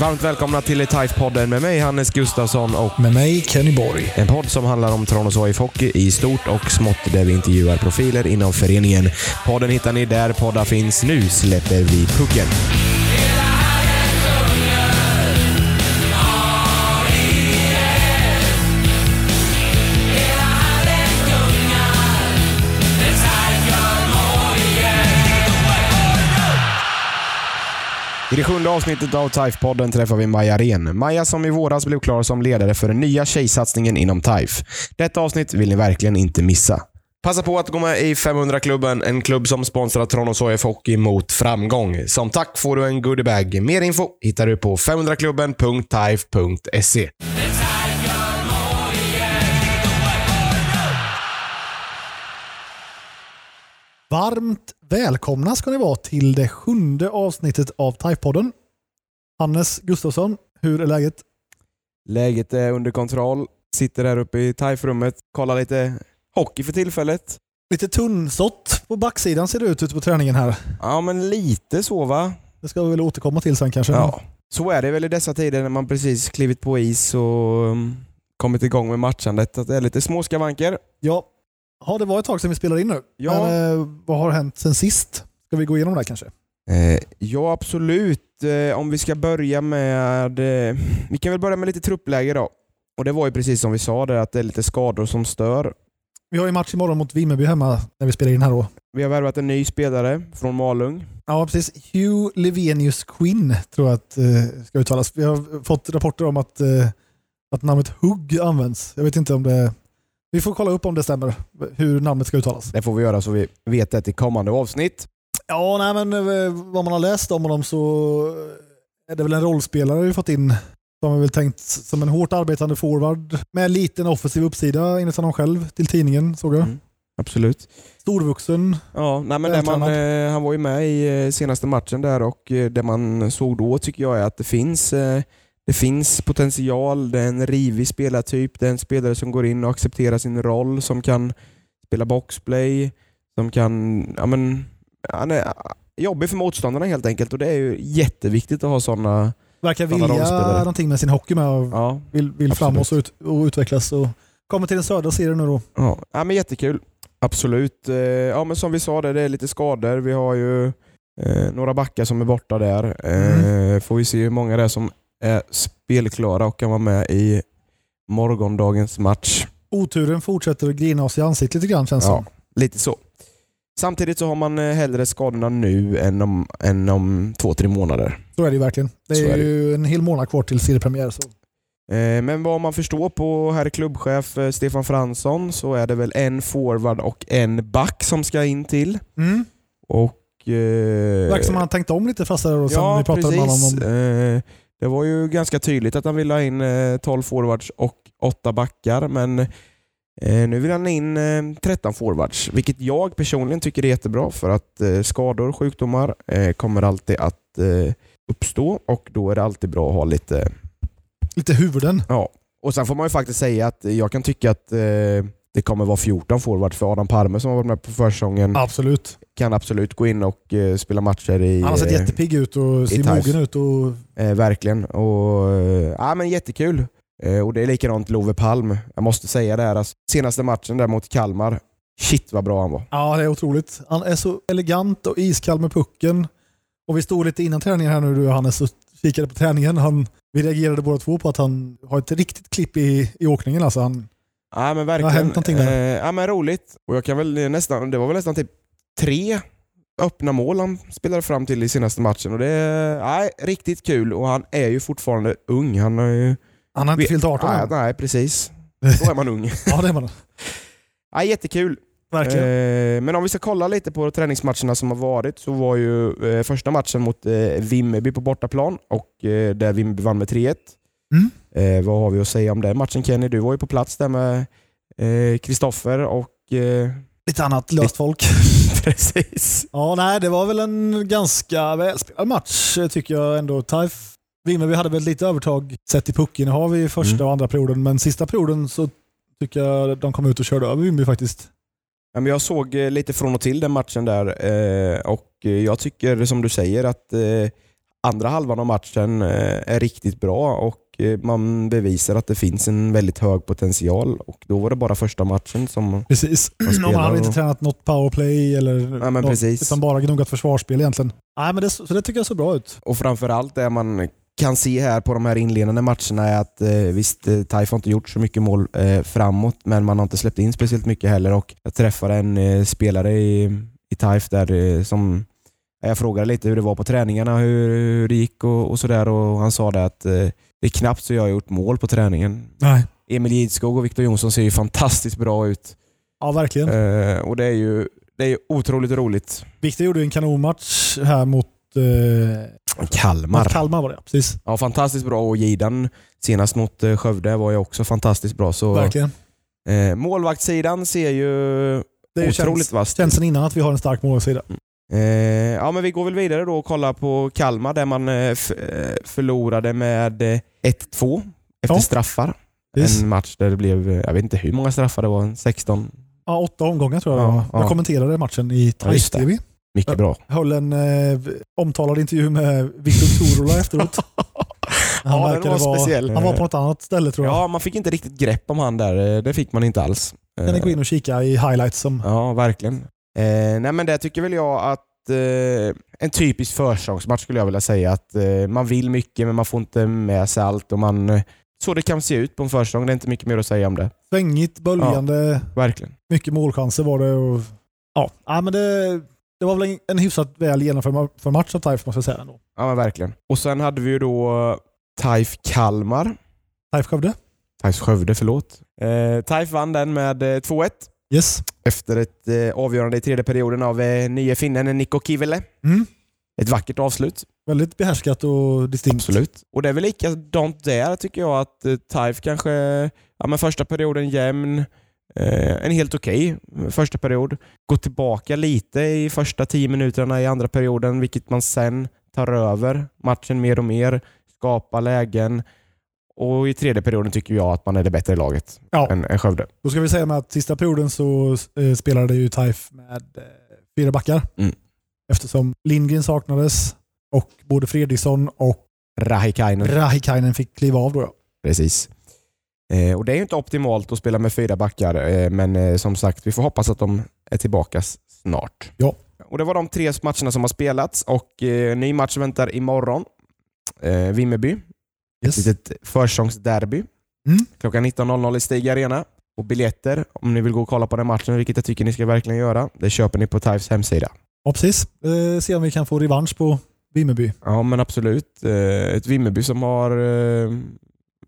Varmt välkomna till TIFE-podden med mig Hannes Gustafsson och Med mig Kenny Borg. en podd som handlar om Tranås AIF Hockey i stort och smått där vi intervjuar profiler inom föreningen. Podden hittar ni där poddar finns. Nu släpper vi pucken. Det sjunde avsnittet av TIFE-podden träffar vi Maja Ren. Maja som i våras blev klar som ledare för den nya tjejsatsningen inom TIFE. Detta avsnitt vill ni verkligen inte missa. Passa på att gå med i 500-klubben, en klubb som sponsrar Tranås AIF Hockey mot framgång. Som tack får du en goodiebag. Mer info hittar du på 500klubben.tife.se. Varmt välkomna ska ni vara till det sjunde avsnittet av Typepodden. Hannes Gustafsson, hur är läget? Läget är under kontroll. Sitter här uppe i TIFE-rummet, kollar lite hockey för tillfället. Lite tunnsått på backsidan ser det ut ute på träningen här. Ja, men lite så va? Det ska vi väl återkomma till sen kanske. Ja, så är det väl i dessa tider när man precis klivit på is och um, kommit igång med matchandet. Att det är lite små skavanker. Ja. Ja, det var ett tag sedan vi spelade in nu. Ja. Men, eh, vad har hänt sen sist? Ska vi gå igenom det här kanske? Eh, ja, absolut. Eh, om vi ska börja med... Eh, vi kan väl börja med lite truppläge då. Och Det var ju precis som vi sa, där, att det är lite skador som stör. Vi har ju match imorgon mot Vimmerby hemma när vi spelar in här då. Vi har värvat en ny spelare från Malung. Ja, precis. Hugh Levenius Quinn tror jag att eh, ska uttalas. Vi har fått rapporter om att, eh, att namnet Hugg används. Jag vet inte om det... Vi får kolla upp om det stämmer, hur namnet ska uttalas. Det får vi göra så vi vet det till kommande avsnitt. Ja, nej, men eh, vad man har läst om honom så är det väl en rollspelare vi fått in som är väl tänkt som en hårt arbetande forward med en liten offensiv uppsida enligt honom själv till tidningen såg jag. Mm. Absolut. Storvuxen. Ja, nej, men man, eh, han var ju med i eh, senaste matchen där och eh, det man såg då tycker jag är att det finns, eh, det finns potential. Det är en rivig spelartyp. Det är en spelare som går in och accepterar sin roll, som kan spela boxplay, som kan... Ja, men, han är jobbig för motståndarna helt enkelt och det är ju jätteviktigt att ha sådana... Verkar vilja rollspelare. någonting med sin hockey med och Ja, vill, vill framåt och, ut, och utvecklas. Och kommer till den södra serien nu då. ja. ja men jättekul. Absolut. Eh, Ja, men som vi sa, det, det är lite skador. Vi har ju eh, några backar som är borta där. Eh, Får vi se hur många det är som är spelklara och kan vara med i morgondagens match. Oturen fortsätter att grina oss i ansiktet lite grann känns det Ja, som. lite så. Samtidigt så har man eh, hellre skadorna nu än om, än om två, tre månader. Så är det ju verkligen. Det är, är det. ju en hel månad kvar till seriepremiär. Så. Eh, Men vad man förstår på herr klubbchef eh, Stefan Fransson så är det väl en forward och en back som ska in till. Mm. Och, eh, Verkar som han har tänkt om lite fast där och sen Ja, vi pratade med precis. honom om. Eh, Det var ju ganska tydligt att han ville ha in eh, 12 forwards och 8 backar, men eh, nu vill han in eh, 13 forwards, vilket jag personligen tycker är jättebra för att eh, skador och sjukdomar eh, kommer alltid att eh, uppstå och då är det alltid bra att ha lite... Lite huvuden. Ja. Och Sen får man ju faktiskt säga att jag kan tycka att eh, det kommer vara 14 forwards för Adam Palme som har varit med på försäsongen Absolut. kan absolut gå in och eh, spela matcher i... Han har sett eh, jättepigg ut och ser mogen ut. Och, Eh, verkligen. Och, eh, ja, men jättekul. Eh, och Det är likadant Love Palm. Jag måste säga det här. Alltså, senaste matchen där mot Kalmar. Shit vad bra han var. ja, det är otroligt. Han är så elegant och iskall med pucken. Och vi stod lite innan träningen här nu du och Hannes och kikade på träningen. Han, vi reagerade båda två på att han har ett riktigt klipp i, i åkningen. Alltså han, Ja, men verkligen. hänt någonting där. Eh, ja, men roligt. Och jag kan väl nästan, det var väl nästan typ tre öppna mål han spelade fram till i senaste matchen. Och det är nej, riktigt kul och han är ju fortfarande ung. Han har ju... han har inte fyllt 18 nej, nej, precis. Då är man ung. Ja, det är man. Ja, jättekul. Verkligen. Eh, men om vi ska kolla lite på träningsmatcherna som har varit så var ju eh, första matchen mot eh, Vimmerby på bortaplan och där Vimmerby vann med 3-1. Mm. Eh, vad har vi att säga om den matchen Kenny? Du var ju på plats där med eh, Kristoffer och... Eh, Lite annat löst folk. precis. Ja, nej, det var väl en ganska välspelad match tycker jag ändå. Taif Vimmerby hade väl lite övertag sett i puckinnehav i första Mm. och andra perioden, men sista perioden så tycker jag de kom ut och körde över Vimmerby faktiskt. Jag såg eh, lite från och till den matchen där eh, och jag tycker som du säger att andra halvan av matchen är riktigt bra och man bevisar att det finns en väldigt hög potential. Och Då var det bara första matchen som Precis. Man spelar. hade inte tränat något powerplay eller men något, utan bara gnuggat försvarsspel egentligen. Nej, men det, så det tycker jag så bra ut. Och framförallt det man kan se här på de här inledande matcherna är att eh, visst, eh, Taif har inte gjort så mycket mål eh, framåt, men man har inte släppt in speciellt mycket heller. Och jag träffade en eh, spelare i, i Taif där eh, som jag frågade lite hur det var på träningarna, hur, hur det gick och, och sådär. Och han sa det att eh, det är knappt så jag har gjort mål på träningen. Nej. Emil Gidskog och Viktor Jonsson ser ju fantastiskt bra ut. Ja, verkligen. Eh, och det är ju det är otroligt roligt. Viktor gjorde en kanonmatch här mot eh, Kalmar. mot Kalmar. Var det, precis. Ja, fantastiskt bra och Gidan senast mot eh, Skövde var ju också fantastiskt bra. Så, Verkligen. eh, målvaktssidan ser ju Det är ju otroligt känns, vasst känns sen innan att vi har en stark målvaktssida. Eh, Ja, men vi går väl vidare då och kollar på Kalmar där man eh, eh, förlorade med eh, 1-2 efter Ja. straffar. Precis. En match där det blev, eh, jag vet inte hur många straffar det var, 16. Ja, åtta omgångar tror jag Ja. Jag ja. kommenterade matchen i Ja. Thais-TV. Mycket bra. höll en eh, omtalad intervju med Viktor Torola efteråt. Han, Ja, var vara, speciell. han var på något annat ställe tror jag. Ja, man fick inte riktigt grepp om han där. eh, Det fick man inte alls. Kan ni gå in och kika i highlights som... Ja, verkligen. Eh, nej men det tycker väl jag att eh, en typisk försäsongsmatch skulle jag vilja säga. Att eh, Man vill mycket men man får inte med sig allt. Och man, eh, så det kan se ut på en försäsong. Det är inte mycket mer att säga om det. Svängigt, böljande, Verkligen. mycket målchanser var det. Och, ja, ja, men det, det var väl en, en hyfsat väl genomförd ma- för match av Taif måste jag säga. Ändå. Ja, men verkligen. Och sen hade vi ju då eh, Taif Kalmar. Taif Skövde. Taif Skövde, förlåt. Eh, Taif vann den med eh, 2-1 Yes. efter ett eh, avgörande i tredje perioden av eh, nye finnen Niko Kivele. Mm. Ett vackert avslut. Väldigt behärskat och distinkt. Absolut. Och det är väl likadant där tycker jag att eh, Taif kanske, ja men första perioden jämn, eh, en helt okej första period. Gå tillbaka lite i första tio minuterna i andra perioden, vilket man sen tar över matchen mer och mer, skapar lägen. Och i tredje perioden tycker jag att man är det bättre laget Ja. än, än Skövde. Då ska vi säga med att sista perioden så eh, spelade ju Taif med eh, fyra backar. Mm. Eftersom Lindgren saknades och både Fredriksson och Rahikainen. Rahikainen fick kliva av. Då, ja. Precis. Eh, och Det är ju inte optimalt att spela med fyra backar, eh, men eh, som sagt, vi får hoppas att de är tillbaka snart. Ja. Och Det var de tre matcherna som har spelats och eh, ny match väntar imorgon. Vimmerby. Yes. Ett litet försäsongsderby. Mm. Klockan 19.00 i Stig Arena. Och biljetter, om ni vill gå och kolla på den matchen, vilket jag tycker ni ska verkligen göra, det köper ni på Taifs hemsida. Ja, precis. Eh, se om vi kan få revansch på Vimmerby. Ja, men absolut. Eh, Ett Vimmerby som har, eh,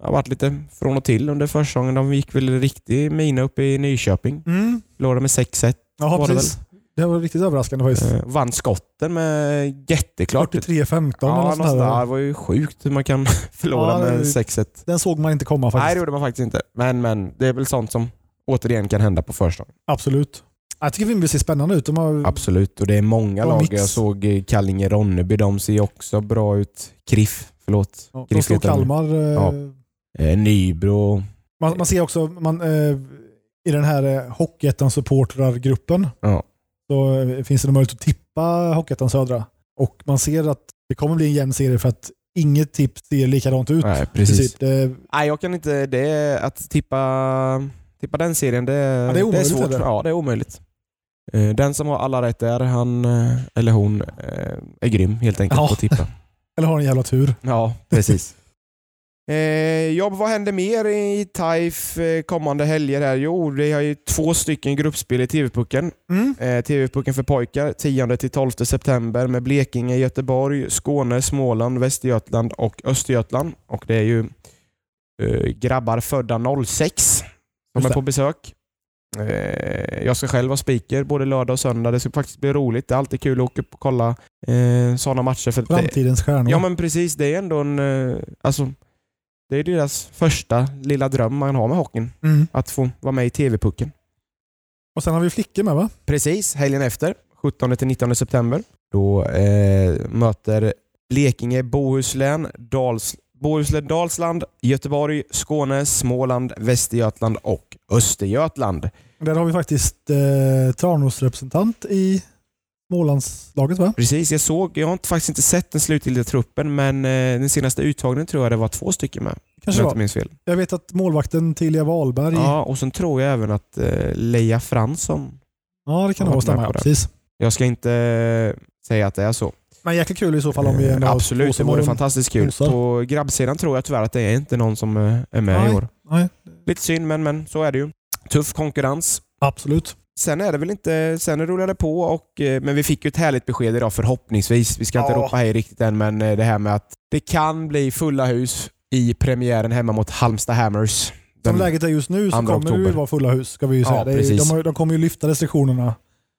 har varit lite från och till under försäsongen. De gick väl riktig mina uppe i Nyköping. Mm. Förlorade med 6-1. Jaha, Var det precis. Det var riktigt överraskande faktiskt. Eh, vann skotten med jätteklart. 43-15 Ja, eller sånt där. Det var ju sjukt hur man kan förlora Ja, med 6-1. Den såg man inte komma Nej, faktiskt. det gjorde man faktiskt inte. Men, men det är väl sånt som återigen kan hända på försäsongen. Absolut. Jag tycker Vimmerby ser spännande ut. Har... Absolut, och det är många lag. mix. Jag såg eh, Kallinge-Ronneby, de ser också bra ut. Kriff, förlåt. Ja, Kriff de. Kalmar. eh, Ja. Eh, Nybro. Man, man ser också man, eh, i den här eh, Hockeyettan-supportrargruppen Ja. Så finns det en möjlighet att tippa Hockeyettan Södra. Och man ser att det kommer bli en jämn serie för att inget tips ser likadant ut. Nej, precis. princip. Det, Nej, jag kan inte. Det är, att tippa, tippa den serien, det, Ja, det är omöjligt, svårt. är det? Ja, det är omöjligt. Eh, Den som har alla rätt där, han eh, eller hon eh, är grym helt enkelt Ja. på att tippa. eller har en jävla tur. Ja, precis. Eh, ja, vad händer mer i Taif eh, kommande helger? här? Jo, det har ju två stycken gruppspel i TV-pucken. Mm. Eh, TV-pucken för pojkar 10-12 september med Blekinge, Göteborg, Skåne, Småland, Västergötland och Östergötland. Och Det är ju eh, grabbar födda 06 som är på besök. Eh, jag ska själv vara speaker både lördag och söndag. Det ska faktiskt bli roligt. Det är alltid kul att åka upp och kolla eh, sådana matcher. För Framtidens stjärnor. Ja men precis, det är ändå en... eh, Alltså, det är deras första lilla dröm man har med hockeyn. mm. Att få vara med i TV-pucken. Och sen har vi flickor med va? Precis, helgen efter, 17-19 september. Då eh, möter Blekinge, Bohuslän, Dals, Bohuslän, Dalsland, Göteborg, Skåne, Småland, Västergötland och Östergötland. Där har vi faktiskt eh, Tranås representant i Smålandslaget va? Precis, jag såg, jag har inte- faktiskt inte sett den slutgiltiga truppen, men eh, den senaste uttagningen tror jag det var två stycken med. Kanske jag var. fel. Jag vet att målvakten Tilja Wahlberg, ja, Ja, och sen tror jag även att eh, Leia Fransson, det kan Ja, nog stämma. Ja, precis. jag ska inte eh, säga att det är så. Men jäkla kul i så fall om vi ändå Absolut, det vore fantastiskt kul. nosar. På grabbsidan tror jag tyvärr att det är inte någon som är med Nej. i år. Nej, Lite synd, men, men så är det ju. Tuff konkurrens. absolut. Sen är det väl inte, sen rullar det på och, eh, men vi fick ju ett härligt besked idag förhoppningsvis. Vi ska inte Ja. ropa hej riktigt än, men eh, det här med att det kan bli fulla hus i premiären hemma mot Halmstad Hammers. Som läget är just nu så kommer det ju oktober. vara fulla hus. Ska vi ju Ja, säga. det är, precis. de, har, de kommer ju lyfta restriktionerna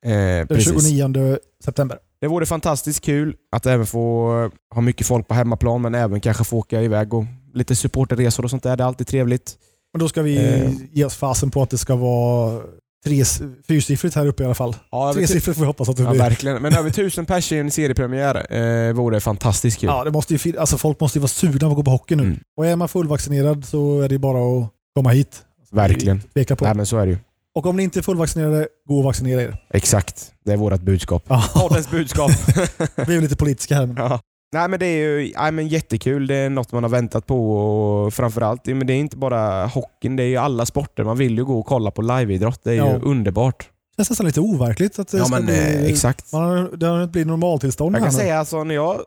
eh, den precis. 29 september. Det vore fantastiskt kul att även få ha mycket folk på hemmaplan, men även kanske få åka iväg och lite supporterresor och sånt där. Det är alltid trevligt. Men då ska vi Eh. ge oss fasen på att det ska vara tre, fyrsiffrigt här uppe i alla fall. Ja, Tresiffrigt får vi hoppas att det ja blir. verkligen. Men över tusen pers i en seriepremiär eh, vore fantastiskt kul. Ja, det måste ju, alltså folk måste ju vara sugna på att gå på hockey nu. Mm. Och är man fullvaccinerad så är det bara att komma hit. Verkligen. Tveka på. Nej, men så är det ju. Och om ni inte är fullvaccinerade, gå och vaccinera er. Exakt. Det är vårt budskap. Ja, Poddens budskap. vi är ju lite politiska här. Ja. Nej men det är ju nej, men jättekul. Det är något man har väntat på och framförallt, men det är inte bara hockeyn, det är ju alla sporter. Man vill ju gå och kolla på liveidrott. Det är Ja. ju underbart. Det känns nästan lite overkligt att det Ja ska men bli... eh, exakt. Man har, det har inte blivit normaltillstånd Jag här kan nu. säga alltså när jag,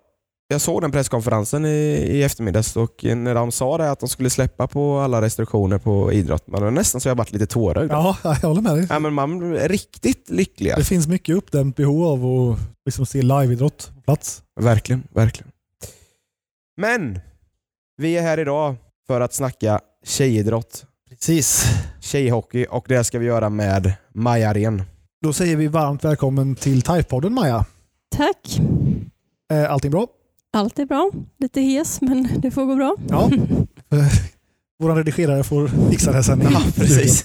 jag såg den presskonferensen i, i eftermiddags och när de sa det att de skulle släppa på alla restriktioner på idrott, man var nästan så jag varit lite tårögd. Ja. Ja, jag håller med dig. men man är riktigt lyckliga. Det finns mycket uppdämt behov av att liksom se liveidrott på plats. Verkligen, verkligen. Men vi är här idag för att snacka tjejidrott, Precis. tjejhockey och det ska vi göra med Maja Ren. Då säger vi varmt välkommen till Typepodden Maja. Tack. Eh, Allting bra? Allt är bra. Lite hes, men det får gå bra. Ja. Eh, Vår redigerare får fixa det sen. Ja, precis.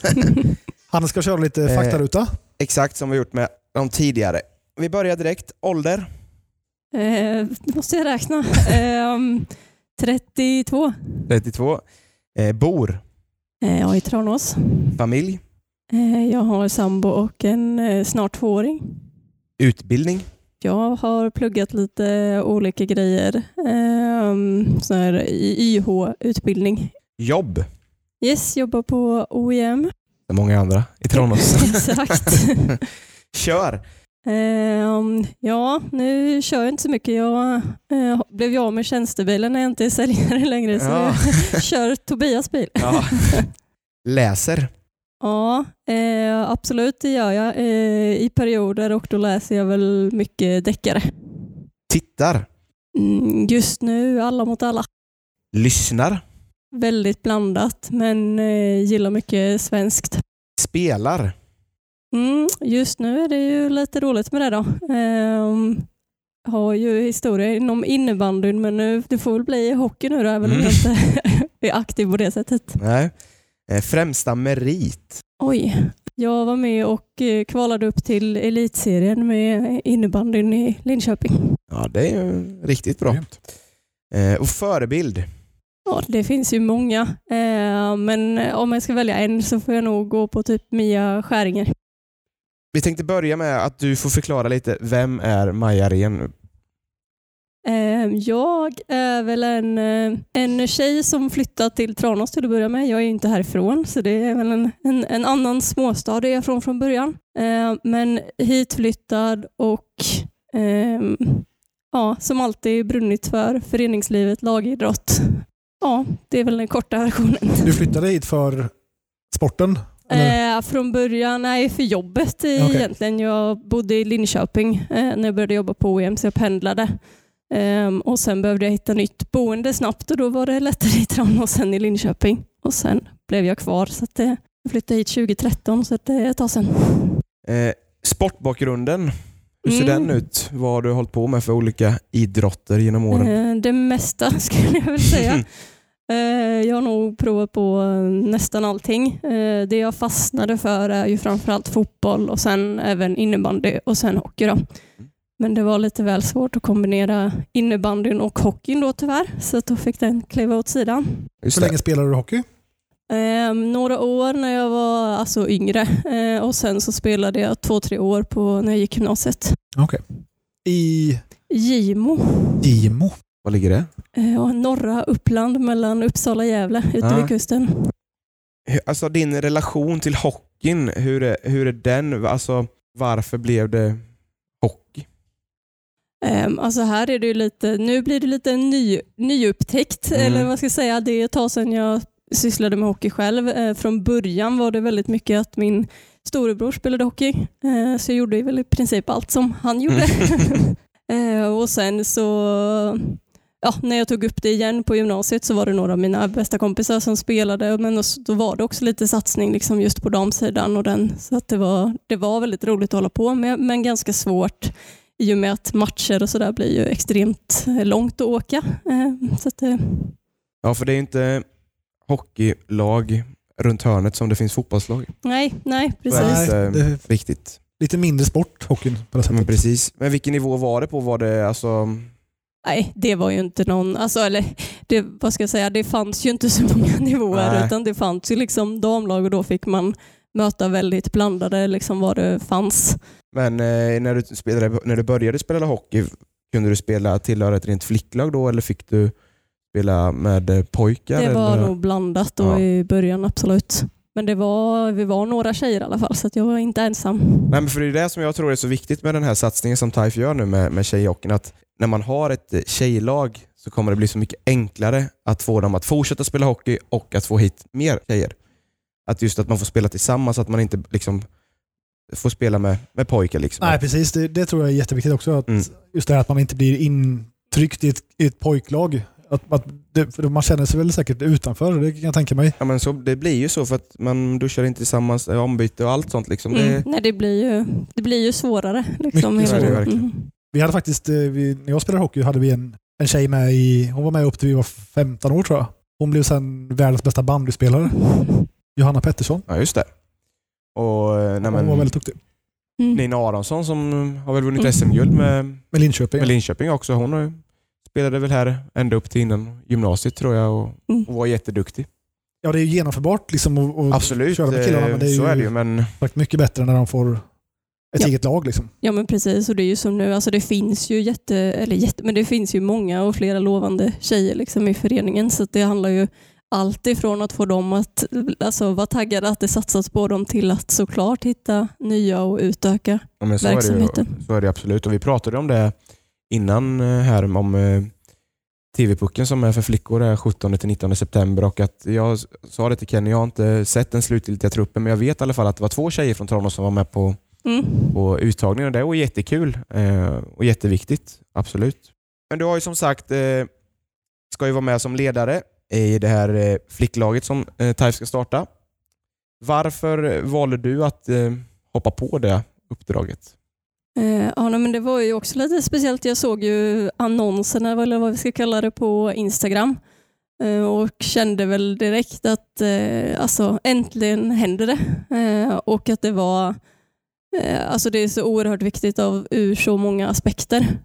Han ska köra lite Eh. faktaruta. Exakt som vi gjort med de tidigare. Vi börjar direkt. Ålder? Eh, måste jag räkna. Eh, 32. 32. Eh, bor? Eh, jag är i Tranås. Familj? Eh, jag har sambo och en eh, snart tvååring. Utbildning? Jag har pluggat lite olika grejer. Eh, så här, YH-utbildning. Jobb? Yes, jobbar på OEM. Det är många andra i Tranås. Exakt. Kör! Ehm, ja, nu kör jag inte så mycket. Jag eh, blev jag av med tjänstebilen när jag inte är säljare längre. Så Ja. jag kör Tobias bil. Ja. Läser? Ja, eh, absolut det gör jag eh, i perioder och då läser jag väl mycket deckare. Tittar? Mm, just nu alla mot alla. Lyssnar? Väldigt blandat men eh, gillar mycket svenskt. Spelar? Mm, just nu är det ju lite roligt med det då. Ehm, har ju historia inom innebandyn men nu, det får väl bli hockey nu då även om Mm. jag inte är aktiv på det sättet. Nej. Eh, främsta merit? Oj, jag var med och eh, kvalade upp till elitserien med innebandyn i Linköping. Ja, det är ju riktigt bra. Eh, och förebild? Ja, det finns ju många, men om jag ska välja en så får jag nog gå på typ Mia Skäringer. Vi tänkte börja med att du får förklara lite. Vem är Maja Ren? Eh, Jag är väl en, eh, en tjej som flyttat till Tranås till att börja med. Jag är inte härifrån så det är väl en, en, en annan småstad jag är från från början. Eh, Men hitflyttad och ehm, ja, som alltid brunnit för föreningslivet, lagidrott. Ja, det är väl den korta versionen. Du flyttade hit för sporten? Eh, från början, nej för jobbet Okej. egentligen. Jag bodde i Linköping eh, när jag började jobba på OEM så jag pendlade. Ehm, och Sen behövde jag hitta nytt boende snabbt och då var det lättare i Tranås än i Linköping. Och Sen blev jag kvar så att, eh, jag flyttade hit 2013 så att det är ett tag sedan. Eh, sportbakgrunden? Hur ser Mm. den ut? Vad har du hållit på med för olika idrotter genom åren? Eh, det mesta skulle jag vilja säga. Eh, jag har nog provat på nästan allting. Eh, det jag fastnade för är ju framförallt fotboll och sen även innebandy och sen hockey. Då. Men det var lite väl svårt att kombinera innebandyn och hockeyn då tyvärr. Så då fick den kliva åt sidan. Just Hur länge spelade du hockey? Eh, några år när jag var alltså, yngre eh, och sen så spelade jag två, tre år på när jag gick gymnasiet. Okej. I Gimo, Gimo. Var ligger det? eh, norra Uppland mellan Uppsala och Gävle ute Ah. vid kusten. Alltså din relation till hockeyn, hur är, hur är den? Alltså, varför blev det? Um, alltså här är det lite, nu blir det lite ny, nyupptäckt, Mm. eller vad ska jag säga, det är ett tag sedan jag sysslade med hockey själv. Eh, från början var det väldigt mycket att min storebror spelade hockey, Eh, så jag gjorde väl i princip allt som han gjorde. Och sen så, ja, när jag tog upp det igen på gymnasiet så var det några av mina bästa kompisar som spelade, men då var det också lite satsning liksom just på damsidan och den, så att det var, det var väldigt roligt att hålla på med, men ganska svårt i och med att matcher och sådär blir ju extremt långt att åka. Eh, Så att, eh, Ja, för det är inte hockeylag runt hörnet som det finns fotbollslag. nej, nej, är precis. det inte det- riktigt. Lite mindre sport, hockeyn, på det sättet. Men precis. Men vilken nivå var det på? Var det alltså... Nej, det var ju inte någon, alltså, eller det, vad ska jag säga, det fanns ju inte så många nivåer Nej. utan det fanns ju liksom damlag och då fick man möta väldigt blandade liksom vad det fanns. Men eh, när, du spelade, när du började spela hockey, kunde du spela tillhöra ett rent flicklag då eller fick du spela med eh, pojkar? Det var eller? nog blandat då Ja. i början, absolut. Men det var, vi var några tjejer i alla fall så jag var inte ensam. Nej, men för det är det som jag tror är så viktigt med den här satsningen som TIFE gör nu med, med tjejhockeyn. Att när man har ett eh, tjejlag så kommer det bli så mycket enklare att få dem att fortsätta spela hockey och att få hit mer tjejer. Att just att man får spela tillsammans, att man inte liksom får spela med, med pojkar. Liksom. Nej, precis. Det, det tror jag är jätteviktigt också. Att Mm. Just det här att man inte blir intryckt i ett, i ett pojklag. Att, att det, för man känner sig väl säkert utanför, det kan jag tänka mig. Ja, men så, det blir ju så för att man duschar inte tillsammans, eh, ombyte och allt sånt. Liksom. Mm. Det, Nej, det blir ju, det blir ju svårare. Liksom, Mycket svårare, verkligen. Mm. Vi hade faktiskt, eh, vi, när jag spelade hockey hade vi en, en tjej med i, hon var med upp till vi var 15 år tror jag. Hon blev sen världens bästa bandyspelare. Johanna Pettersson. ja, just det. Och, eh, nej, Hon men, var väldigt duktig. Mm. Nina Aronsson som har väl vunnit Mm. SM-guld med, Med Linköping. med Linköping också. Hon har- spelade väl här ända upp till innan gymnasiet tror jag och, Mm. och var jätteduktig. Ja, det är ju genomförbart liksom att Absolut, köra med killarna, men det är så ju, är det ju. Men mycket bättre när de får ett Ja. eget lag. Liksom. Ja men precis och det är ju som nu, alltså det finns ju jätte, eller jätte, men det finns ju många och flera lovande tjejer liksom i föreningen så att det handlar ju allt ifrån att få dem att alltså, vara taggade att det satsas på dem till att såklart hitta nya och utöka. Ja, så, är det, Verksamheten. så är det absolut. Och vi pratade om det innan eh, här om eh, TV-pucken som är för flickor är 17-19 september och att jag sa det till Kenny, jag har inte sett den slutgiltiga truppen men jag vet i alla fall att det var två tjejer från Tranås som var med på, Mm. på uttagningen och det var jättekul eh, och jätteviktigt. Absolut. Men du har ju som sagt, ska ju vara med som ledare i det här eh, flicklaget som eh, Taif TIFE ska starta. Varför valde du att eh, hoppa på det uppdraget? Ja, men det var ju också lite speciellt. Jag såg ju annonserna, eller vad vi ska kalla det, på Instagram och kände väl direkt att alltså, äntligen händer det. Och att det var alltså det är så oerhört viktigt av, ur så många aspekter.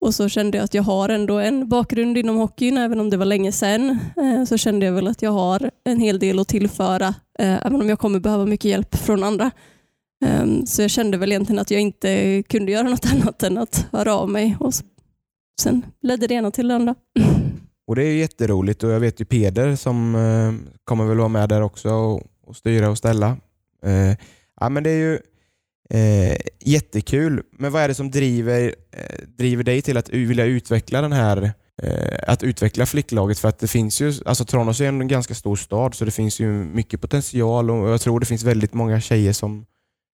Och så kände jag att jag har ändå en bakgrund inom hockeyn, även om det var länge sedan. Eh, så kände jag väl att jag har en hel del att tillföra, eh, även om jag kommer behöva mycket hjälp från andra. Ehm, så jag kände väl egentligen att jag inte kunde göra något annat än att höra av mig. Och sen ledde det ena till det andra. Och Det är jätteroligt och jag vet ju Peder som eh, kommer väl vara med där också och, styra och ställa. Ja, men det är ju eh, jättekul. Men vad är det som driver, eh, driver dig till att vilja utveckla den här eh, att utveckla flicklaget? För att det finns ju, alltså Tranås är en ganska stor stad så det finns ju mycket potential och jag tror det finns väldigt många tjejer som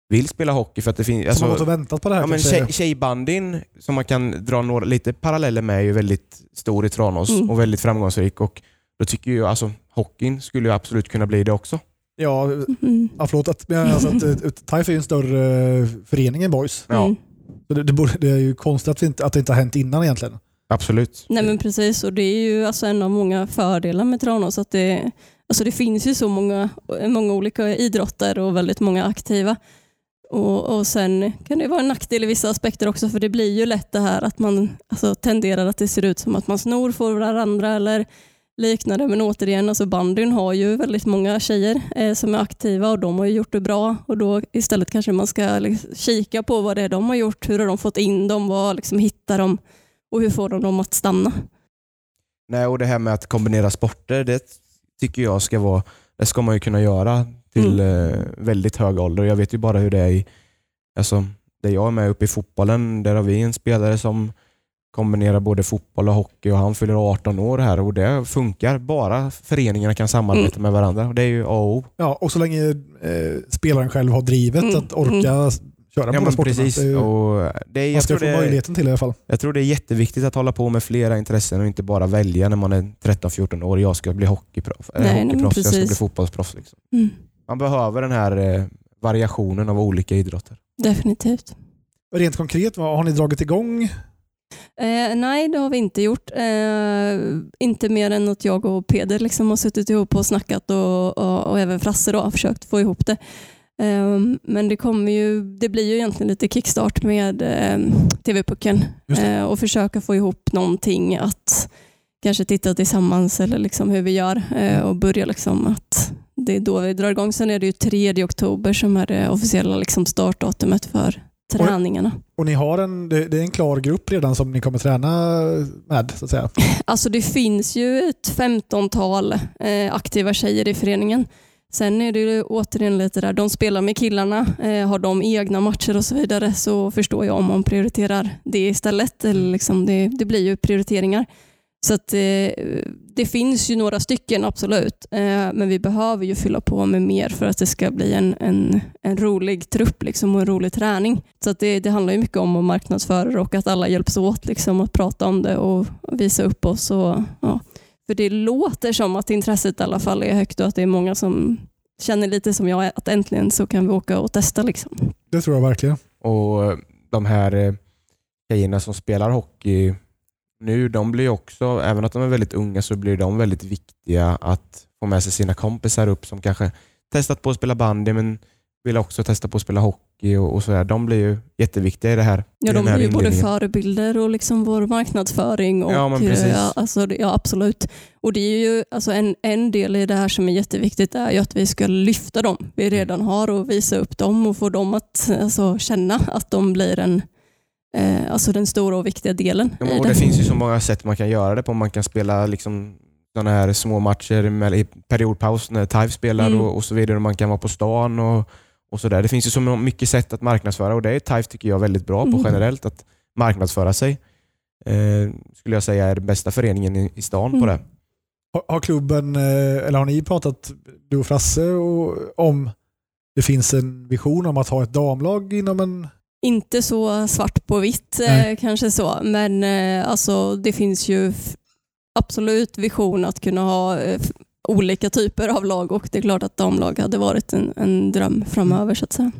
vill spela hockey för att det finns... som har gått och väntat på det här Ja, men tjej, tjejbandyn som man kan dra några, lite paralleller med är ju väldigt stor i Tranås Mm. och väldigt framgångsrik. Och då tycker jag alltså hockeyn skulle ju absolut kunna bli det också. Ja, Mm. ja, förlåt. Att, alltså att, eh, är ju en större eh, förening än Boys. Ja, Mm. Så det, det, borde, det är ju konstigt att, inte, att det inte har hänt innan egentligen. absolut. Nej men precis och det är ju alltså en av många fördelar med Tranås att det, alltså det finns ju så många, många olika idrotter och väldigt många aktiva. Och, och Sen kan det vara en nackdel i vissa aspekter också för det blir ju lätt det här att man alltså, tenderar att det ser ut som att man snor för varandra eller likna det. Men återigen, alltså bandyn har ju väldigt många tjejer eh, som är aktiva och de har gjort det bra. Och då istället kanske man ska liksom, kika på vad det är de har gjort. Hur har de fått in dem? Vad liksom, hittar de? Och hur får de dem att stanna? Nej, och det här med att kombinera sporter, det tycker jag ska vara, det ska man ju kunna göra till eh, väldigt hög ålder. Jag vet ju bara hur det är i, alltså, där jag är med uppe i fotbollen, där har vi en spelare som kombinerar både fotboll och hockey och han fyller 18 år här och det funkar. Bara föreningarna kan samarbeta med varandra. Och det är ju A och O. Ja, och så länge eh, spelaren själv har drivet Mm, att orka köra Ja, båda sporterna. precis. Det är ju- Och det är, man jag, ska tror få det är, möjligheten till i alla fall. jag tror det är jätteviktigt att hålla på med flera intressen och inte bara välja när man är 13-14 år. Jag ska bli hockeyproffs, äh, Nej, nej, men hockeyproffs jag ska bli fotbollsproffs. Liksom. Mm. Man behöver den här eh, variationen av olika idrotter. Definitivt. Rent konkret, vad har ni dragit igång? Eh, nej, det har vi inte gjort. Eh, inte mer än att jag och Peder liksom har suttit ihop och snackat och, och, och även Frasse då, har försökt få ihop det. Eh, men det, kommer ju, det blir ju egentligen lite kickstart med eh, TV-pucken eh, och försöka få ihop någonting att kanske titta tillsammans eller liksom hur vi gör eh, och börja liksom att det är då vi drar igång. Sen är det ju 3 oktober som är det officiella liksom startdatumet för träningarna. Och ni har en, det, är en klar grupp redan som ni kommer träna med, så att säga. Alltså det finns ju ett 15-tal eh, aktiva tjejer i föreningen. Sen är det ju återigen lite där, de spelar med killarna, eh, har de egna matcher och så vidare så förstår jag om man prioriterar det istället. Eller liksom det, det blir ju prioriteringar. Så att, eh, det finns ju några stycken absolut, eh, men vi behöver ju fylla på med mer för att det ska bli en, en, en rolig trupp liksom, och en rolig träning. Så att det, det handlar ju mycket om att marknadsföra och att alla hjälps åt liksom, att prata om det och visa upp oss. Och, ja. För det låter som att intresset i alla fall är högt och att det är många som känner lite som jag, att äntligen så kan vi åka och testa. Liksom. Det tror jag verkligen. Och de här eh, tjejerna som spelar hockey nu, de blir också, även att de är väldigt unga, så blir de väldigt viktiga att få med sig sina kompisar upp som kanske testat på att spela bandy men vill också testa på att spela hockey och, och sådär. De blir ju jätteviktiga i det här. Ja, de blir ju både förebilder och liksom vår marknadsföring. Och, Ja, men precis. eh, alltså, ja, absolut. Och det är ju, alltså en, en del i det här som är jätteviktigt är ju att vi ska lyfta dem vi redan har och visa upp dem och få dem att alltså, känna att de blir en, eh, alltså den stora och viktiga delen Ja, och det. det finns ju så många sätt man kan göra det på. Man kan spela liksom sådana här små matcher med, i periodpaus när TIFE spelar Mm. och, och så vidare. Man kan vara på stan och, och sådär. Det finns ju så mycket sätt att marknadsföra och det är TIFE tycker jag väldigt bra på Mm. generellt, att marknadsföra sig. Eh, skulle jag säga är den bästa föreningen i, i stan på Mm. det. Har, har klubben, eh, eller har ni pratat, du och Frasse, och, om det finns en vision om att ha ett damlag inom en... Inte så svart på vitt eh, Nej. kanske så, men eh, alltså, det finns ju absolut vision att kunna ha eh, olika typer av lag och det är klart att damlag hade varit en, en dröm framöver så att säga.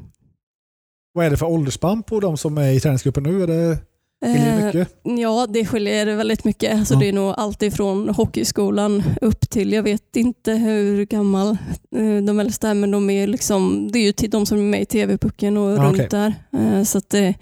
Vad är det för åldersspann på de som är i träningsgruppen nu? Är det, skiljer det Eh, mycket? Ja, det skiljer väldigt mycket. Alltså, Ja. Det är nog allt ifrån hockeyskolan upp till, jag vet inte hur gammal eh, de äldsta är, men de är liksom, det är ju till de som är med i TV-pucken och Ja, runt okej. där. Eh, Så att det,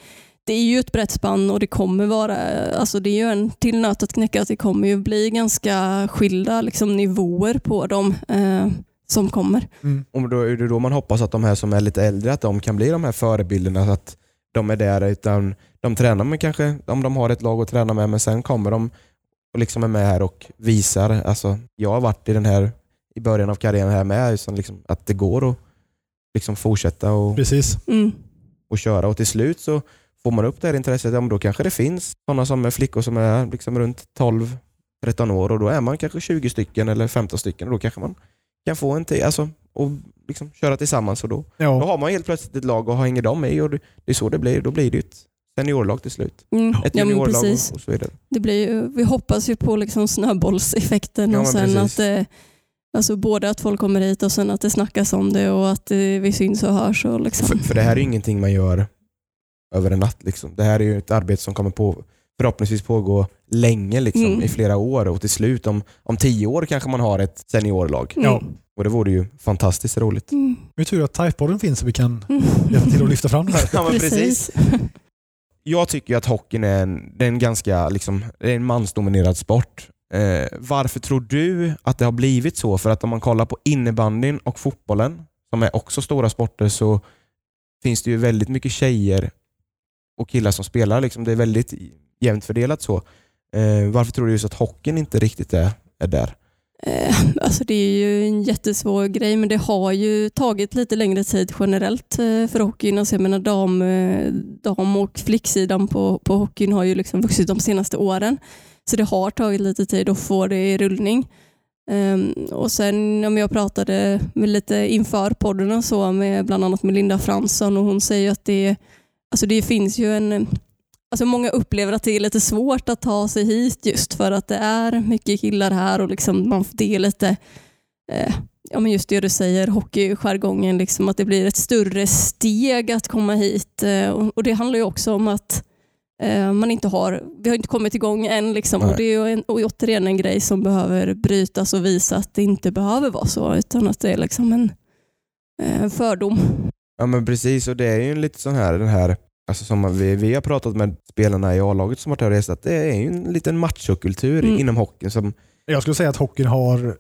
det är ju ett brett spann och det kommer vara, alltså det är ju en till nöt att knäcka att det kommer ju bli ganska skilda liksom, nivåer på dem eh, som kommer. Mm. Och då är det då man hoppas att de här som är lite äldre, att de kan bli de här förebilderna. Så att de är där, utan de tränar med kanske, om de har ett lag att träna med, men sen kommer de och liksom är med här och visar. Alltså, jag har varit i den här i början av karriären här med, så liksom, att det går att liksom fortsätta och, Precis. Mm. och köra. Och till slut så får man upp det här intresset, ja, då kanske det finns sådana som är flickor som är liksom runt 12-13 år och då är man kanske 20 stycken eller 15 stycken och då kanske man kan få en till, alltså, och liksom köra tillsammans och då, då Ja. har man helt plötsligt ett lag och hänger de med och det, det är så det blir. Då blir det ett seniorlag till slut. Mm. Ett Ja, juniorlag precis. och, och så vidare. Det blir ju, vi hoppas ju på liksom snöbollseffekten Ja, och sen precis. att det, alltså både att folk kommer hit och sen att det snackas om det och att eh, vi syns och hörs. Och liksom. För, för det här är ju ingenting man gör över en natt. Liksom. Det här är ju ett arbete som kommer på, förhoppningsvis pågå länge, liksom, Mm. i flera år och till slut om, om tio år kanske man har ett seniorlag. Mm. Ja. Och det vore ju fantastiskt roligt. Mm. Det är tur att Typepodden finns så vi kan Mm. hjälpa till att lyfta fram det här. Ja, men precis. Jag tycker att hockeyn är en, det är en ganska liksom, det är en mansdominerad sport. Eh, varför tror du att det har blivit så? För att om man kollar på innebandyn och fotbollen, som är också stora sporter, så finns det ju väldigt mycket tjejer och killar som spelar. Liksom. Det är väldigt jämnt fördelat så. Eh, varför tror du just att hockeyn inte riktigt är, är där? Eh, alltså det är ju en jättesvår grej, men det har ju tagit lite längre tid generellt eh, för hockeyn. Alltså jag menar dam, eh, dam och flicksidan på, på hockeyn har ju liksom vuxit de senaste åren. Så det har tagit lite tid att få det i rullning. Ehm, och sen om jag pratade med lite inför podden och så med bland annat Melinda Fransson och hon säger att det, alltså det finns ju en Alltså många upplever att det är lite svårt att ta sig hit just för att det är mycket killar här och liksom man, det är lite, eh, ja men just det du säger, hockeyjargongen, liksom att det blir ett större steg att komma hit. Eh, och, och, Det handlar ju också om att eh, man inte har, vi har inte kommit igång än. Liksom, och Det är en, och återigen en grej som behöver brytas och visa att det inte behöver vara så, utan att det är liksom en, en eh, fördom. Ja men precis, och det är ju lite sån här, den här alltså som vi, vi har pratat med spelarna i A-laget som varit här och rest, att det är ju en liten machokultur mm. inom hockeyn. Som... Jag skulle säga att hockeyn har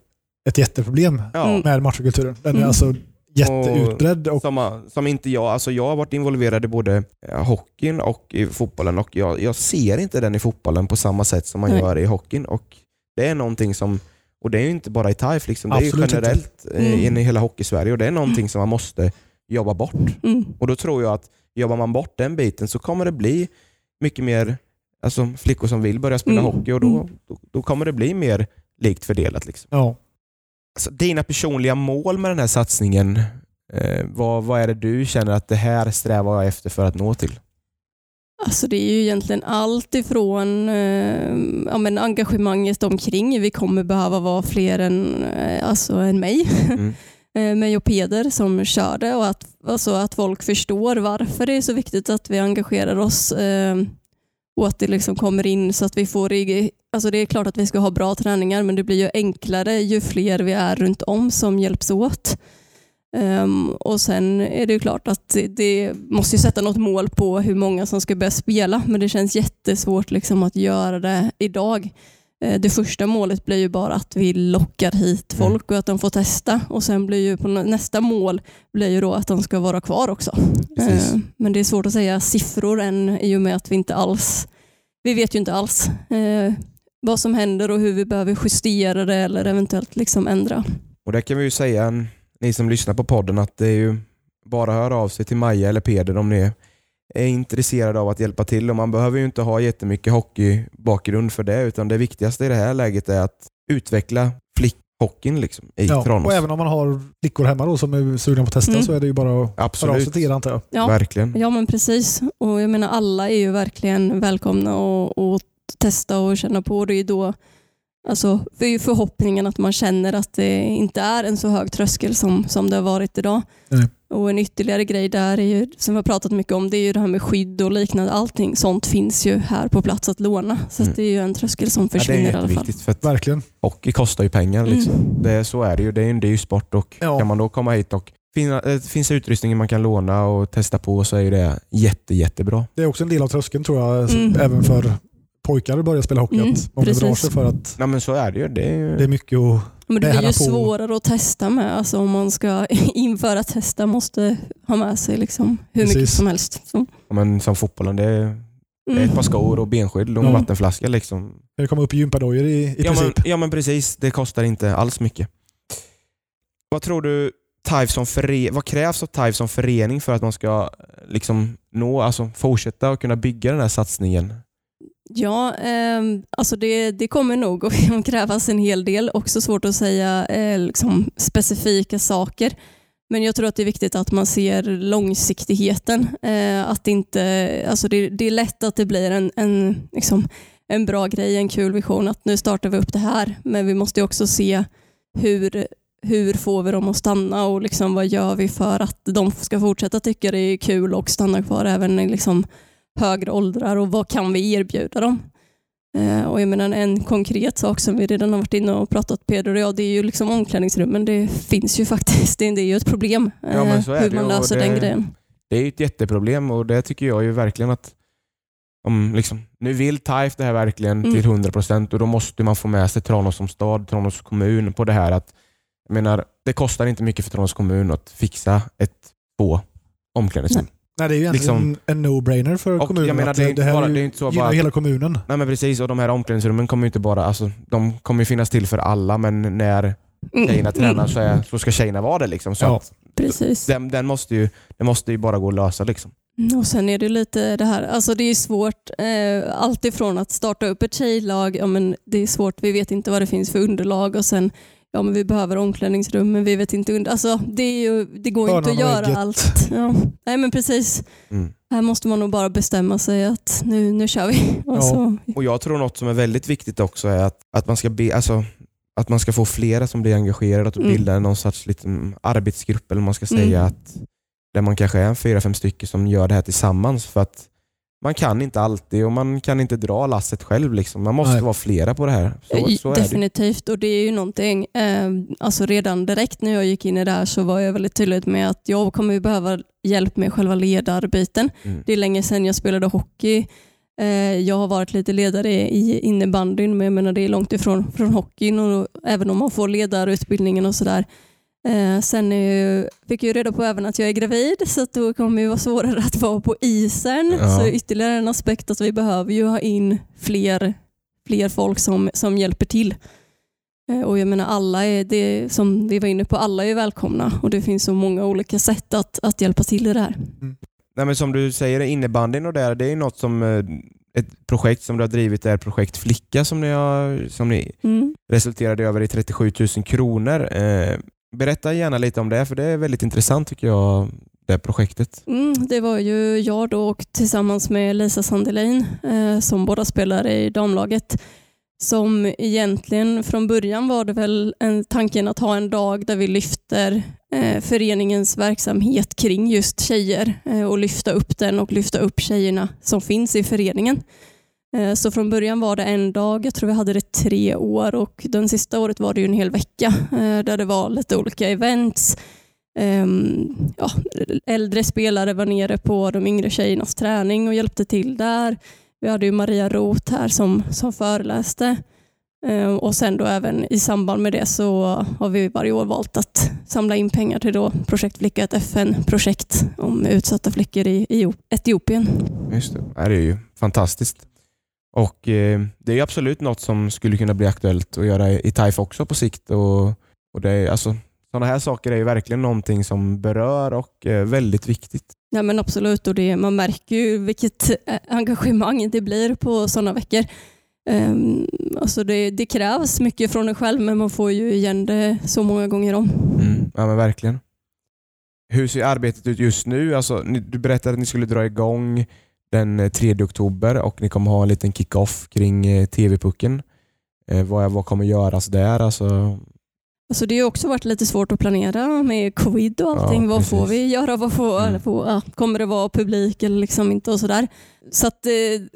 ett jätteproblem ja. med machokulturen. Den är mm. alltså jätteutbredd. Och... Som, som, inte jag, alltså jag har varit involverad i både hockeyn och i fotbollen och jag, jag ser inte den i fotbollen på samma sätt som man Nej. gör i hockeyn. Och det är någonting som, och det är ju inte bara i TIFE, liksom, det är ju generellt mm. in i hela hockey-Sverige och det är någonting som man måste jobba bort. Mm. Och då tror jag att jobbar man bort den biten så kommer det bli mycket mer alltså, flickor som vill börja spela mm. hockey och då, mm. då, då, kommer det bli mer likt fördelat. Liksom. Ja. Alltså, dina personliga mål med den här satsningen, eh, vad, vad är det du känner att det här strävar jag efter för att nå till? Alltså det är ju egentligen allt ifrån eh, ja, men engagemanget omkring. Vi kommer behöva vara fler än, eh, alltså, än mig. Mm. med mig och Peder som körde och att, alltså att folk förstår varför det är så viktigt att vi engagerar oss eh, och att det liksom kommer in så att vi får alltså det är klart att vi ska ha bra träningar men det blir ju enklare ju fler vi är runt om som hjälps åt. Um, och Sen är det ju klart att det, det måste sätta något mål på hur många som ska börja spela men det känns jättesvårt liksom att göra det idag. Eh, det första målet blir ju bara att vi lockar hit mm. folk och att de får testa. Och Sen blir ju på nästa mål blir ju då att de ska vara kvar också. Precis. Eh, men det är svårt att säga siffror än i och med att vi inte alls vi vet ju inte alls eh, vad som händer och hur vi behöver justera det eller eventuellt liksom ändra. Och Det kan vi ju säga, ni som lyssnar på podden, att det är ju bara att höra av sig till Maja eller Peder om ni är intresserade av att hjälpa till. Och Man behöver ju inte ha jättemycket hockeybakgrund för det, utan det viktigaste i det här läget är att utveckla flickhockeyn liksom, i ja, Tranås. Och även om man har flickor hemma då, som är sugna på att testa mm. så är det ju bara att Absolut. höra av sig till er antar jag. Ja, verkligen. Ja, men precis. Och jag menar alla är ju verkligen välkomna att testa och känna på. Det är då Alltså, det är ju förhoppningen att man känner att det inte är en så hög tröskel som, som det har varit idag. Nej. Och En ytterligare grej där, är ju, som vi har pratat mycket om, det är ju det här med skydd och liknande. Allting sånt finns ju här på plats att låna. Så mm. det är ju en tröskel som försvinner ja, det är i alla fall. För att Verkligen. Hockey kostar ju pengar. Liksom. Mm. Det, så är det ju. Det är en dyr sport och ja. kan man då komma hit och det eh, finns utrustning man kan låna och testa på så är det jätte, jättebra. Det är också en del av tröskeln tror jag, mm. även för pojkar börjar spela hockey. Mm, att många drar sig för att ja, men så är det, ju. Det, är... det är mycket att men det blir ju på. svårare att testa med. Alltså om man ska införa testa måste ha med sig liksom hur Precis. mycket som helst. Så. Ja, men som fotbollen, det är, det är ett par skor och benskydd och ja. vattenflaska. Liksom. Det kommer upp gympadojor i, i ja, princip. Men, ja men precis, det kostar inte alls mycket. Vad tror du som vad krävs av TIFE som förening för att man ska liksom nå, alltså fortsätta och kunna bygga den här satsningen? Ja, eh, alltså det, det kommer nog att krävas en hel del. Också svårt att säga eh, liksom specifika saker. Men jag tror att det är viktigt att man ser långsiktigheten. Eh, att inte, alltså det, det, är lätt att det blir en, en, liksom, en bra grej, en kul vision att nu startar vi upp det här. Men vi måste också se hur, hur får vi dem att stanna och liksom vad gör vi för att de ska fortsätta tycka det är kul och stanna kvar även liksom, högre åldrar och vad kan vi erbjuda dem? Eh, och jag menar, en konkret sak som vi redan har varit inne och pratat Peder och jag, det är ju liksom omklädningsrummen. Det finns ju faktiskt, det är ju ett problem ja, eh, hur man löser det, den grejen. Det är ett jätteproblem och det tycker jag ju verkligen att om liksom, nu vill TAIF det här verkligen Mm. till 100% och då måste man få med sig Tranås som stad, Tranås kommun på det här. att jag menar, Det kostar inte mycket för Tranås kommun att fixa ett två omklädningsrum. Nej, det är ju egentligen Liksom- en no-brainer för Och kommunen. jag menar, det är inte här bara- är ju- det är inte så gynnar bara- hela kommunen. Nej men precis, och de här omklädningsrummen kommer ju inte bara, alltså, de kommer ju finnas till för alla men när Mm. tjejerna tränar så, är, så ska tjejerna vara det. Liksom. Så Ja. att Precis. den, den måste ju, det måste ju bara gå att lösa. Liksom. Mm, Och Sen är det lite det här, alltså det är svårt, eh, allt ifrån att starta upp ett tjejlag, ja, men det är svårt, vi vet inte vad det finns för underlag och sen ja, men vi behöver omklädningsrum men vi vet inte under, alltså det, är ju, det går ju inte att göra ägget. allt. Ja. Nej men precis, Mm. här måste man nog bara bestämma sig att nu, nu kör vi. Och Ja. så, Och Jag tror något som är väldigt viktigt också är att, att, man, ska be, alltså, att man ska få flera som blir engagerade, att Mm. bilda någon sorts liten arbetsgrupp eller man ska säga. Mm. Att, där man kanske är en fyra, fem stycken som gör det här tillsammans. För att man kan inte alltid och man kan inte dra lasset själv. Liksom. Man måste Nej. vara flera på det här. Så, så är det. Definitivt och det är ju någonting, eh, alltså redan direkt när jag gick in i det här så var jag väldigt tydlig med att jag kommer behöva hjälp med själva ledarbiten. Mm. Det är länge sedan jag spelade hockey. Eh, jag har varit lite ledare i innebandyn men jag menar det är långt ifrån från hockeyn och även om man får ledarutbildningen och sådär. Eh, sen ju, fick jag reda på även att jag är gravid så då kommer det vara svårare att vara på isen. Ja. Så ytterligare en aspekt att vi behöver ju ha in fler, fler folk som, som hjälper till. Eh, Och jag menar alla är, det, som vi var inne på, alla är välkomna och det finns så många olika sätt att, att hjälpa till i det här. Nej, men som du säger, innebandyn och där, det är något som eh, ett projekt som du har drivit är projekt Flicka som ni, har, som ni Mm. resulterade över i 37 000 kronor. Eh, berätta gärna lite om det, för det är väldigt intressant tycker jag, det projektet. Mm, det var ju jag då och tillsammans med Lisa Sandelin eh, som båda spelar i damlaget. Som egentligen från början var det väl en tanken att ha en dag där vi lyfter eh, föreningens verksamhet kring just tjejer eh, och lyfta upp den och lyfta upp tjejerna som finns i föreningen. Eh, så från början var det en dag, jag tror vi hade det tre år och den sista året var det ju en hel vecka eh, där det var lite olika events. Ehm, ja, äldre spelare var nere på de yngre tjejernas träning och hjälpte till där. Vi hade ju Maria Roth här som, som föreläste. Ehm, och sen då även i samband med det så har vi varje år valt att samla in pengar till då Projekt Flicka, ett FN-projekt om utsatta flickor i, Etiopien. Just det. Det är ju fantastiskt. Och eh, Det är absolut något som skulle kunna bli aktuellt att göra i TAIF också på sikt. Och, och det är, alltså, sådana här saker är ju verkligen någonting som berör och är väldigt viktigt. Ja men absolut och det, man märker ju vilket eh, engagemang det blir på sådana veckor. Um, alltså det, det krävs mycket från en själv men man får ju igen det så många gånger om. Mm. Ja men verkligen. Hur ser arbetet ut just nu? Alltså, du berättade att ni skulle dra igång den eh, 3 oktober och ni kommer ha en liten kick-off kring eh, TV-pucken. Eh, vad, vad kommer göras där? Alltså, Alltså det har också varit lite svårt att planera med covid och allting. Ja, vad får vi göra? Vad får, Mm. får, ja, kommer det vara publik eller liksom inte och sådär. Så att, eh,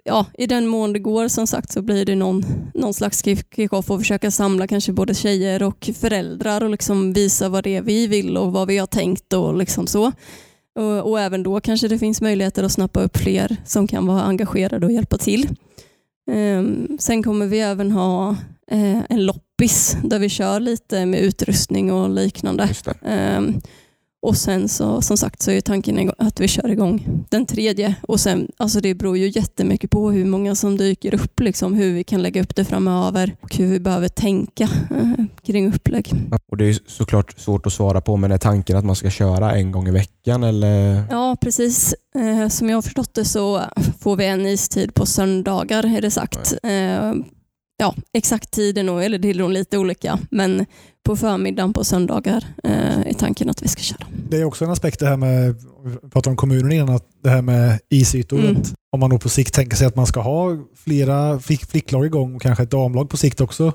ja, i den mån det går som sagt så blir det någon, någon slags kick-off och försöka samla kanske både tjejer och föräldrar och liksom visa vad det är vi vill och vad vi har tänkt och liksom så. Och, och även då kanske det finns möjligheter att snappa upp fler som kan vara engagerade och hjälpa till. Ehm, sen kommer vi även ha eh, en loppis där vi kör lite med utrustning och liknande. Ehm, och sen så som sagt så är tanken att vi kör igång den tredje och sen, alltså det beror ju jättemycket på hur många som dyker upp, liksom, hur vi kan lägga upp det framöver och hur vi behöver tänka eh, kring upplägg. Och Det är såklart svårt att svara på, men är tanken att man ska köra en gång i veckan? Eller? Ja, precis. Eh, som jag har förstått det så får vi en istid på söndagar är det sagt. Eh, ja, exakt tiden nog, eller det är nog lite olika, men på förmiddagen på söndagar eh, är tanken att vi ska köra. Det är också en aspekt det här med, vi pratade om kommunen innan, att det här med isytor. Mm. Om man då på sikt tänker sig att man ska ha flera flick, flicklag igång och kanske ett damlag på sikt också,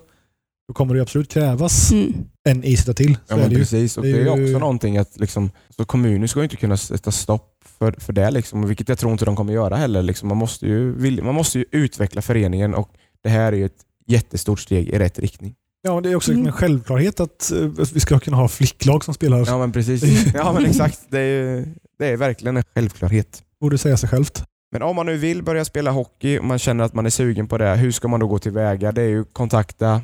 då kommer det absolut krävas Mm. en isyta till. Så Ja, är men det ju. precis. Och Det det är ju- också någonting att liksom, så kommunen ska ju inte kunna sätta stopp för, för det, liksom, vilket jag tror inte de kommer göra heller. Liksom. Man, måste ju, man måste ju utveckla föreningen och det här är ju ett jättestort steg i rätt riktning. Ja, det är också Mm. en självklarhet att, eh, vi ska kunna ha flicklag som spelar. Ja men precis. Ja men exakt. Det är, det är verkligen en självklarhet. Borde säga sig självt. Men om man nu vill börja spela hockey och man känner att man är sugen på det, hur ska man då gå tillväga? Det är ju kontakta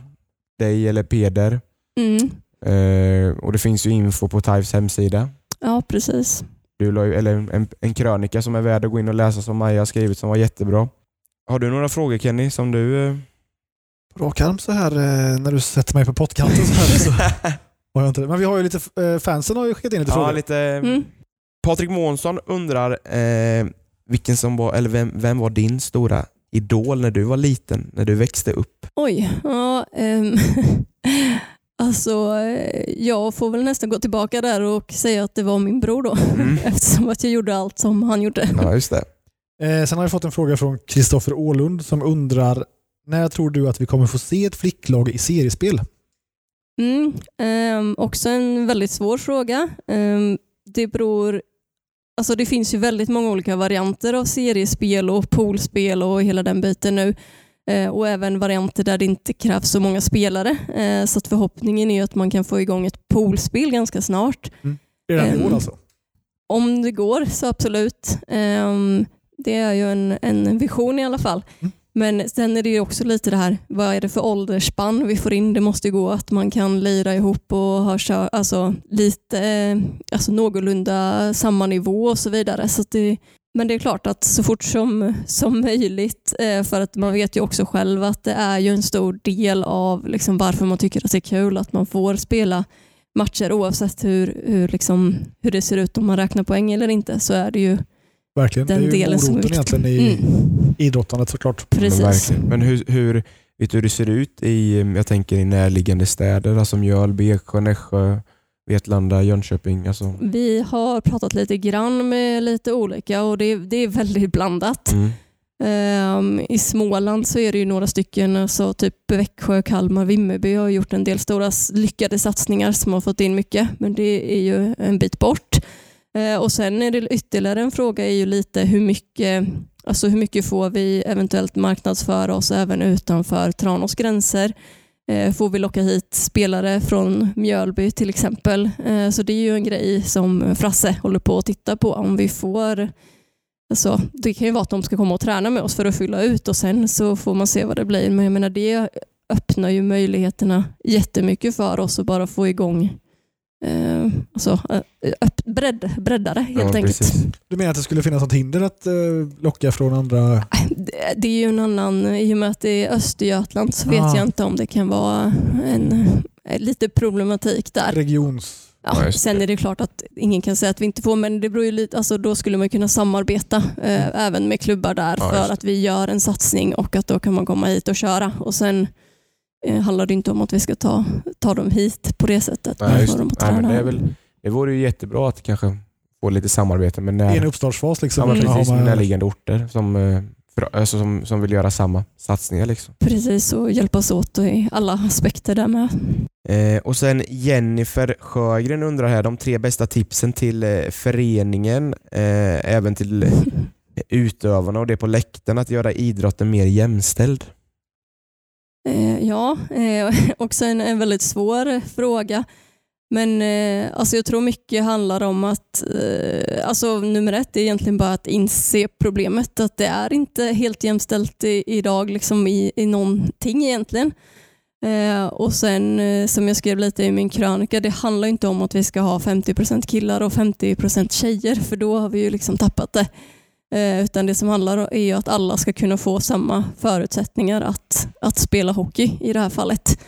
dig eller Peder. Mm. Eh, och Det finns ju info på TIFes hemsida. Ja, precis. Du la ju, eller en, en krönika som är värd att gå in och läsa som Maja har skrivit som var jättebra. Har du några frågor Kenny som du... Eh... Rak arm så här eh, när du sätter mig på pottkanten så här så har jag inte det. Men vi har ju lite, eh, fansen har ju skickat in lite ja, frågor. lite... Mm. Patrik Månsson undrar eh, vilken som var, eller vem, vem var din stora idol när du var liten, när du växte upp? Oj, ja. ehm, alltså, eh, jag får väl nästan gå tillbaka där och säga att det var min bror då. Mm. Eftersom att jag gjorde allt som han gjorde. Ja, just det. Eh, sen har vi fått en fråga från Kristoffer Ålund som undrar när tror du att vi kommer få se ett flicklag i seriespel? Mm, ehm, också en väldigt svår fråga. Ehm, det beror Alltså det finns ju väldigt många olika varianter av seriespel och poolspel och hela den biten nu. Eh, och även varianter där det inte krävs så många spelare. Eh, så att förhoppningen är att man kan få igång ett poolspel ganska snart. Redan i Ehm, år alltså? Om det går så absolut. Ehm, det är ju en, en vision i alla fall. Mm. Men sen är det ju också lite det här, vad är det för åldersspann vi får in? Det måste ju gå att man kan lira ihop och ha kör, alltså, lite, eh, alltså någorlunda samma nivå och så vidare. Så att det, men det är klart att så fort som, som möjligt, eh, för att man vet ju också själv att det är ju en stor del av liksom varför man tycker att det är kul att man får spela matcher oavsett hur, hur, liksom, hur det ser ut om man räknar poäng eller inte så är det ju Verkligen. den det är ju delen som är moroten egentligen i Mm, idrottandet såklart. precis. Men. Men hur, hur, vet du hur det ser ut i, jag tänker i närliggande städer, alltså Mjölby, Eksjö, Nässjö, Vetlanda, Jönköping? Alltså. Vi har pratat lite grann med lite olika och det, det är väldigt blandat. Mm. Ehm, I Småland så är det ju några stycken, alltså typ Växjö, Kalmar, Vimmerby har gjort en del stora lyckade satsningar som har fått in mycket, men det är ju en bit bort. Eh, och Sen är det ytterligare en fråga är ju lite hur mycket, alltså hur mycket får vi eventuellt marknadsföra oss även utanför Tranås gränser? Eh, får vi locka hit spelare från Mjölby till exempel? Eh, så det är ju en grej som Frasse håller på att titta på. Om vi får Alltså, det kan ju vara att de ska komma och träna med oss för att fylla ut och sen så får man se vad det blir. Men jag menar det öppnar ju möjligheterna jättemycket för oss att bara få igång eh, alltså, eh, öpp, bredd, breddare helt Ja, enkelt. precis. Du menar att det skulle finnas något hinder att eh, locka från andra? Det, det är ju en annan, i och med att det är Östergötland så vet Ah. jag inte om det kan vara en, eh, lite problematik där. Regions... Ja, sen är det klart att ingen kan säga att vi inte får, men det beror ju lite, alltså då skulle man kunna samarbeta eh, även med klubbar där Ja, för att vi gör en satsning och att då kan man komma hit och köra. Och sen eh, handlar det inte om att vi ska ta, ta dem hit på det sättet. Nej, just att Nej, men träna. det, är väl, det vore ju jättebra att kanske få lite samarbete med, I när, en uppstartsfas liksom. ja, precis, med med- närliggande orter som, eh, för, alltså, som, som vill göra samma satsningar. Liksom. Precis, och hjälpas åt i alla aspekter där med. Eh, och sen Jennifer Sjögren undrar här, de tre bästa tipsen till eh, föreningen, eh, även till utövarna och det på läktaren, att göra idrotten mer jämställd. Eh, ja, eh, också en, en väldigt svår fråga. Men eh, alltså jag tror mycket handlar om att, eh, alltså nummer ett är egentligen bara att inse problemet, att det är inte helt jämställt i, idag liksom i, i någonting egentligen. Eh, och sen eh, som jag skrev lite i min krönika, det handlar inte om att vi ska ha 50% killar och 50% tjejer, för då har vi ju liksom tappat det. Eh, utan det som handlar om är ju att alla ska kunna få samma förutsättningar att, att spela hockey i det här fallet.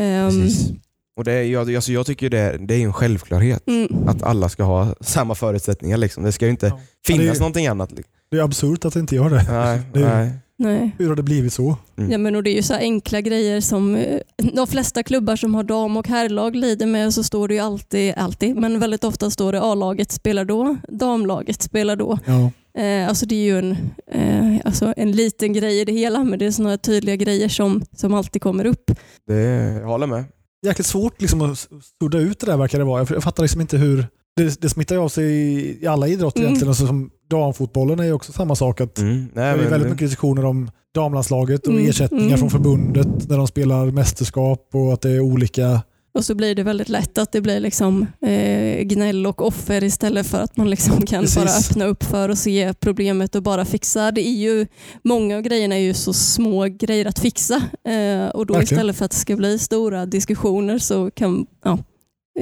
Ehm, Precis. Och det, är- jag, alltså jag tycker det, det är en självklarhet mm, att alla ska ha samma förutsättningar. Liksom. Det ska ju inte Ja. finnas Ja, det är- någonting annat. Det är absurt att det inte gör det. Nej, Det är- nej. Nej. Hur har det blivit så? Mm. Ja, men och det är ju så här enkla grejer som eh, de flesta klubbar som har dam och herrlag lider med så står det ju alltid, alltid, men väldigt ofta står det A-laget spelar då, damlaget spelar då. Ja. Eh, alltså det är ju en, eh, alltså en liten grej i det hela, men det är sådana tydliga grejer som, som alltid kommer upp. Det, jag håller med. Jäkligt svårt liksom att sudda ut det där verkar det vara. Jag- fattar liksom inte hur... Det, det smittar ju av sig i, i alla idrotter Mm. egentligen. Alltså, som damfotbollen är ju också samma sak. Att Mm. det Nej, är men, väldigt mycket diskussioner om damlandslaget och Mm, ersättningar mm. från förbundet när de spelar mästerskap och att det är olika Och så blir det väldigt lätt att det blir liksom eh, gnäll och offer istället för att man liksom kan Precis. bara öppna upp för att se problemet och bara fixa. Det är ju, många av grejerna är ju så små grejer att fixa eh, och då Verkligen. istället för att det ska bli stora diskussioner så kan, ja,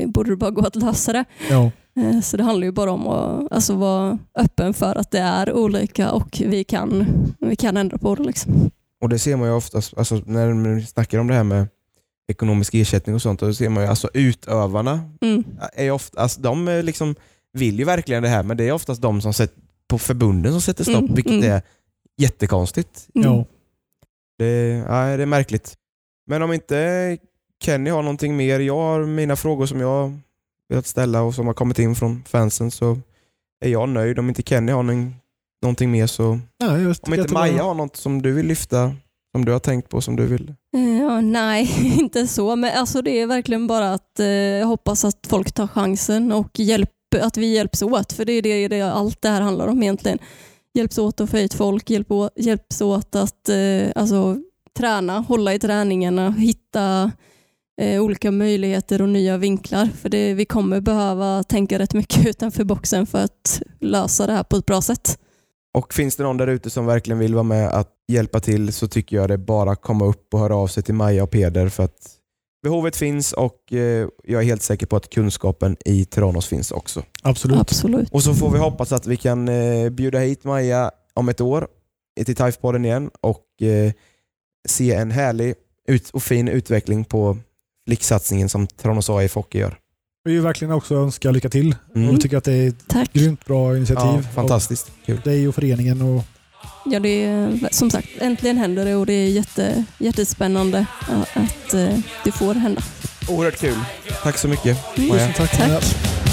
borde det bara gå att lösa det. Ja. Eh, Så det handlar ju bara om att alltså, vara öppen för att det är olika och vi kan, vi kan ändra på det. Liksom. Och det ser man ju oftast, alltså, när vi snackar om det här med ekonomisk ersättning och sånt, då ser man ju alltså utövarna, Mm. är ju ofta, alltså, de är liksom, vill ju verkligen det här, men det är oftast de som sätter, på förbunden som sätter stopp, Mm, vilket mm. är jättekonstigt. Mm. Ja. Det, ja, det är märkligt. Men om inte Kenny har någonting mer, jag har mina frågor som jag velat ställa och som har kommit in från fansen så är jag nöjd. Om inte Kenny har någon, någonting mer så... Nej, jag Om inte Maja har något som du vill lyfta, som du har tänkt på, som du vill... Eh, Ja, nej, inte så. Men alltså det är verkligen bara att eh, hoppas att folk tar chansen och hjälp, att vi hjälps åt. För det är det, det allt det här handlar om egentligen. Hjälps åt att få hit folk, hjälp, å- hjälps åt att eh, alltså, träna, hålla i träningarna, hitta eh, olika möjligheter och nya vinklar. För det, vi kommer behöva tänka rätt mycket utanför boxen för att lösa det här på ett bra sätt. Och finns det någon där ute som verkligen vill vara med att hjälpa till så tycker jag det är bara att komma upp och höra av sig till Maja och Peder för att behovet finns och eh, jag är helt säker på att kunskapen i Tranås finns också. Absolut. Absolut. Och så får vi hoppas att vi kan eh, bjuda hit Maja om ett år till TIFE-podden igen och eh, se en härlig och fin utveckling på flicksatsningen som Tranås AIF Hockey gör. Vi vill verkligen också önska lycka till. Mm. Vi tycker att det är ett Tack. grymt bra initiativ. Ja, fantastiskt kul. Dig och föreningen. Och, Ja, det är, som sagt, äntligen händer det och det är jätte, jättespännande att eh, det får hända. Oerhört kul. Tack så mycket Mm. Tack. Tack.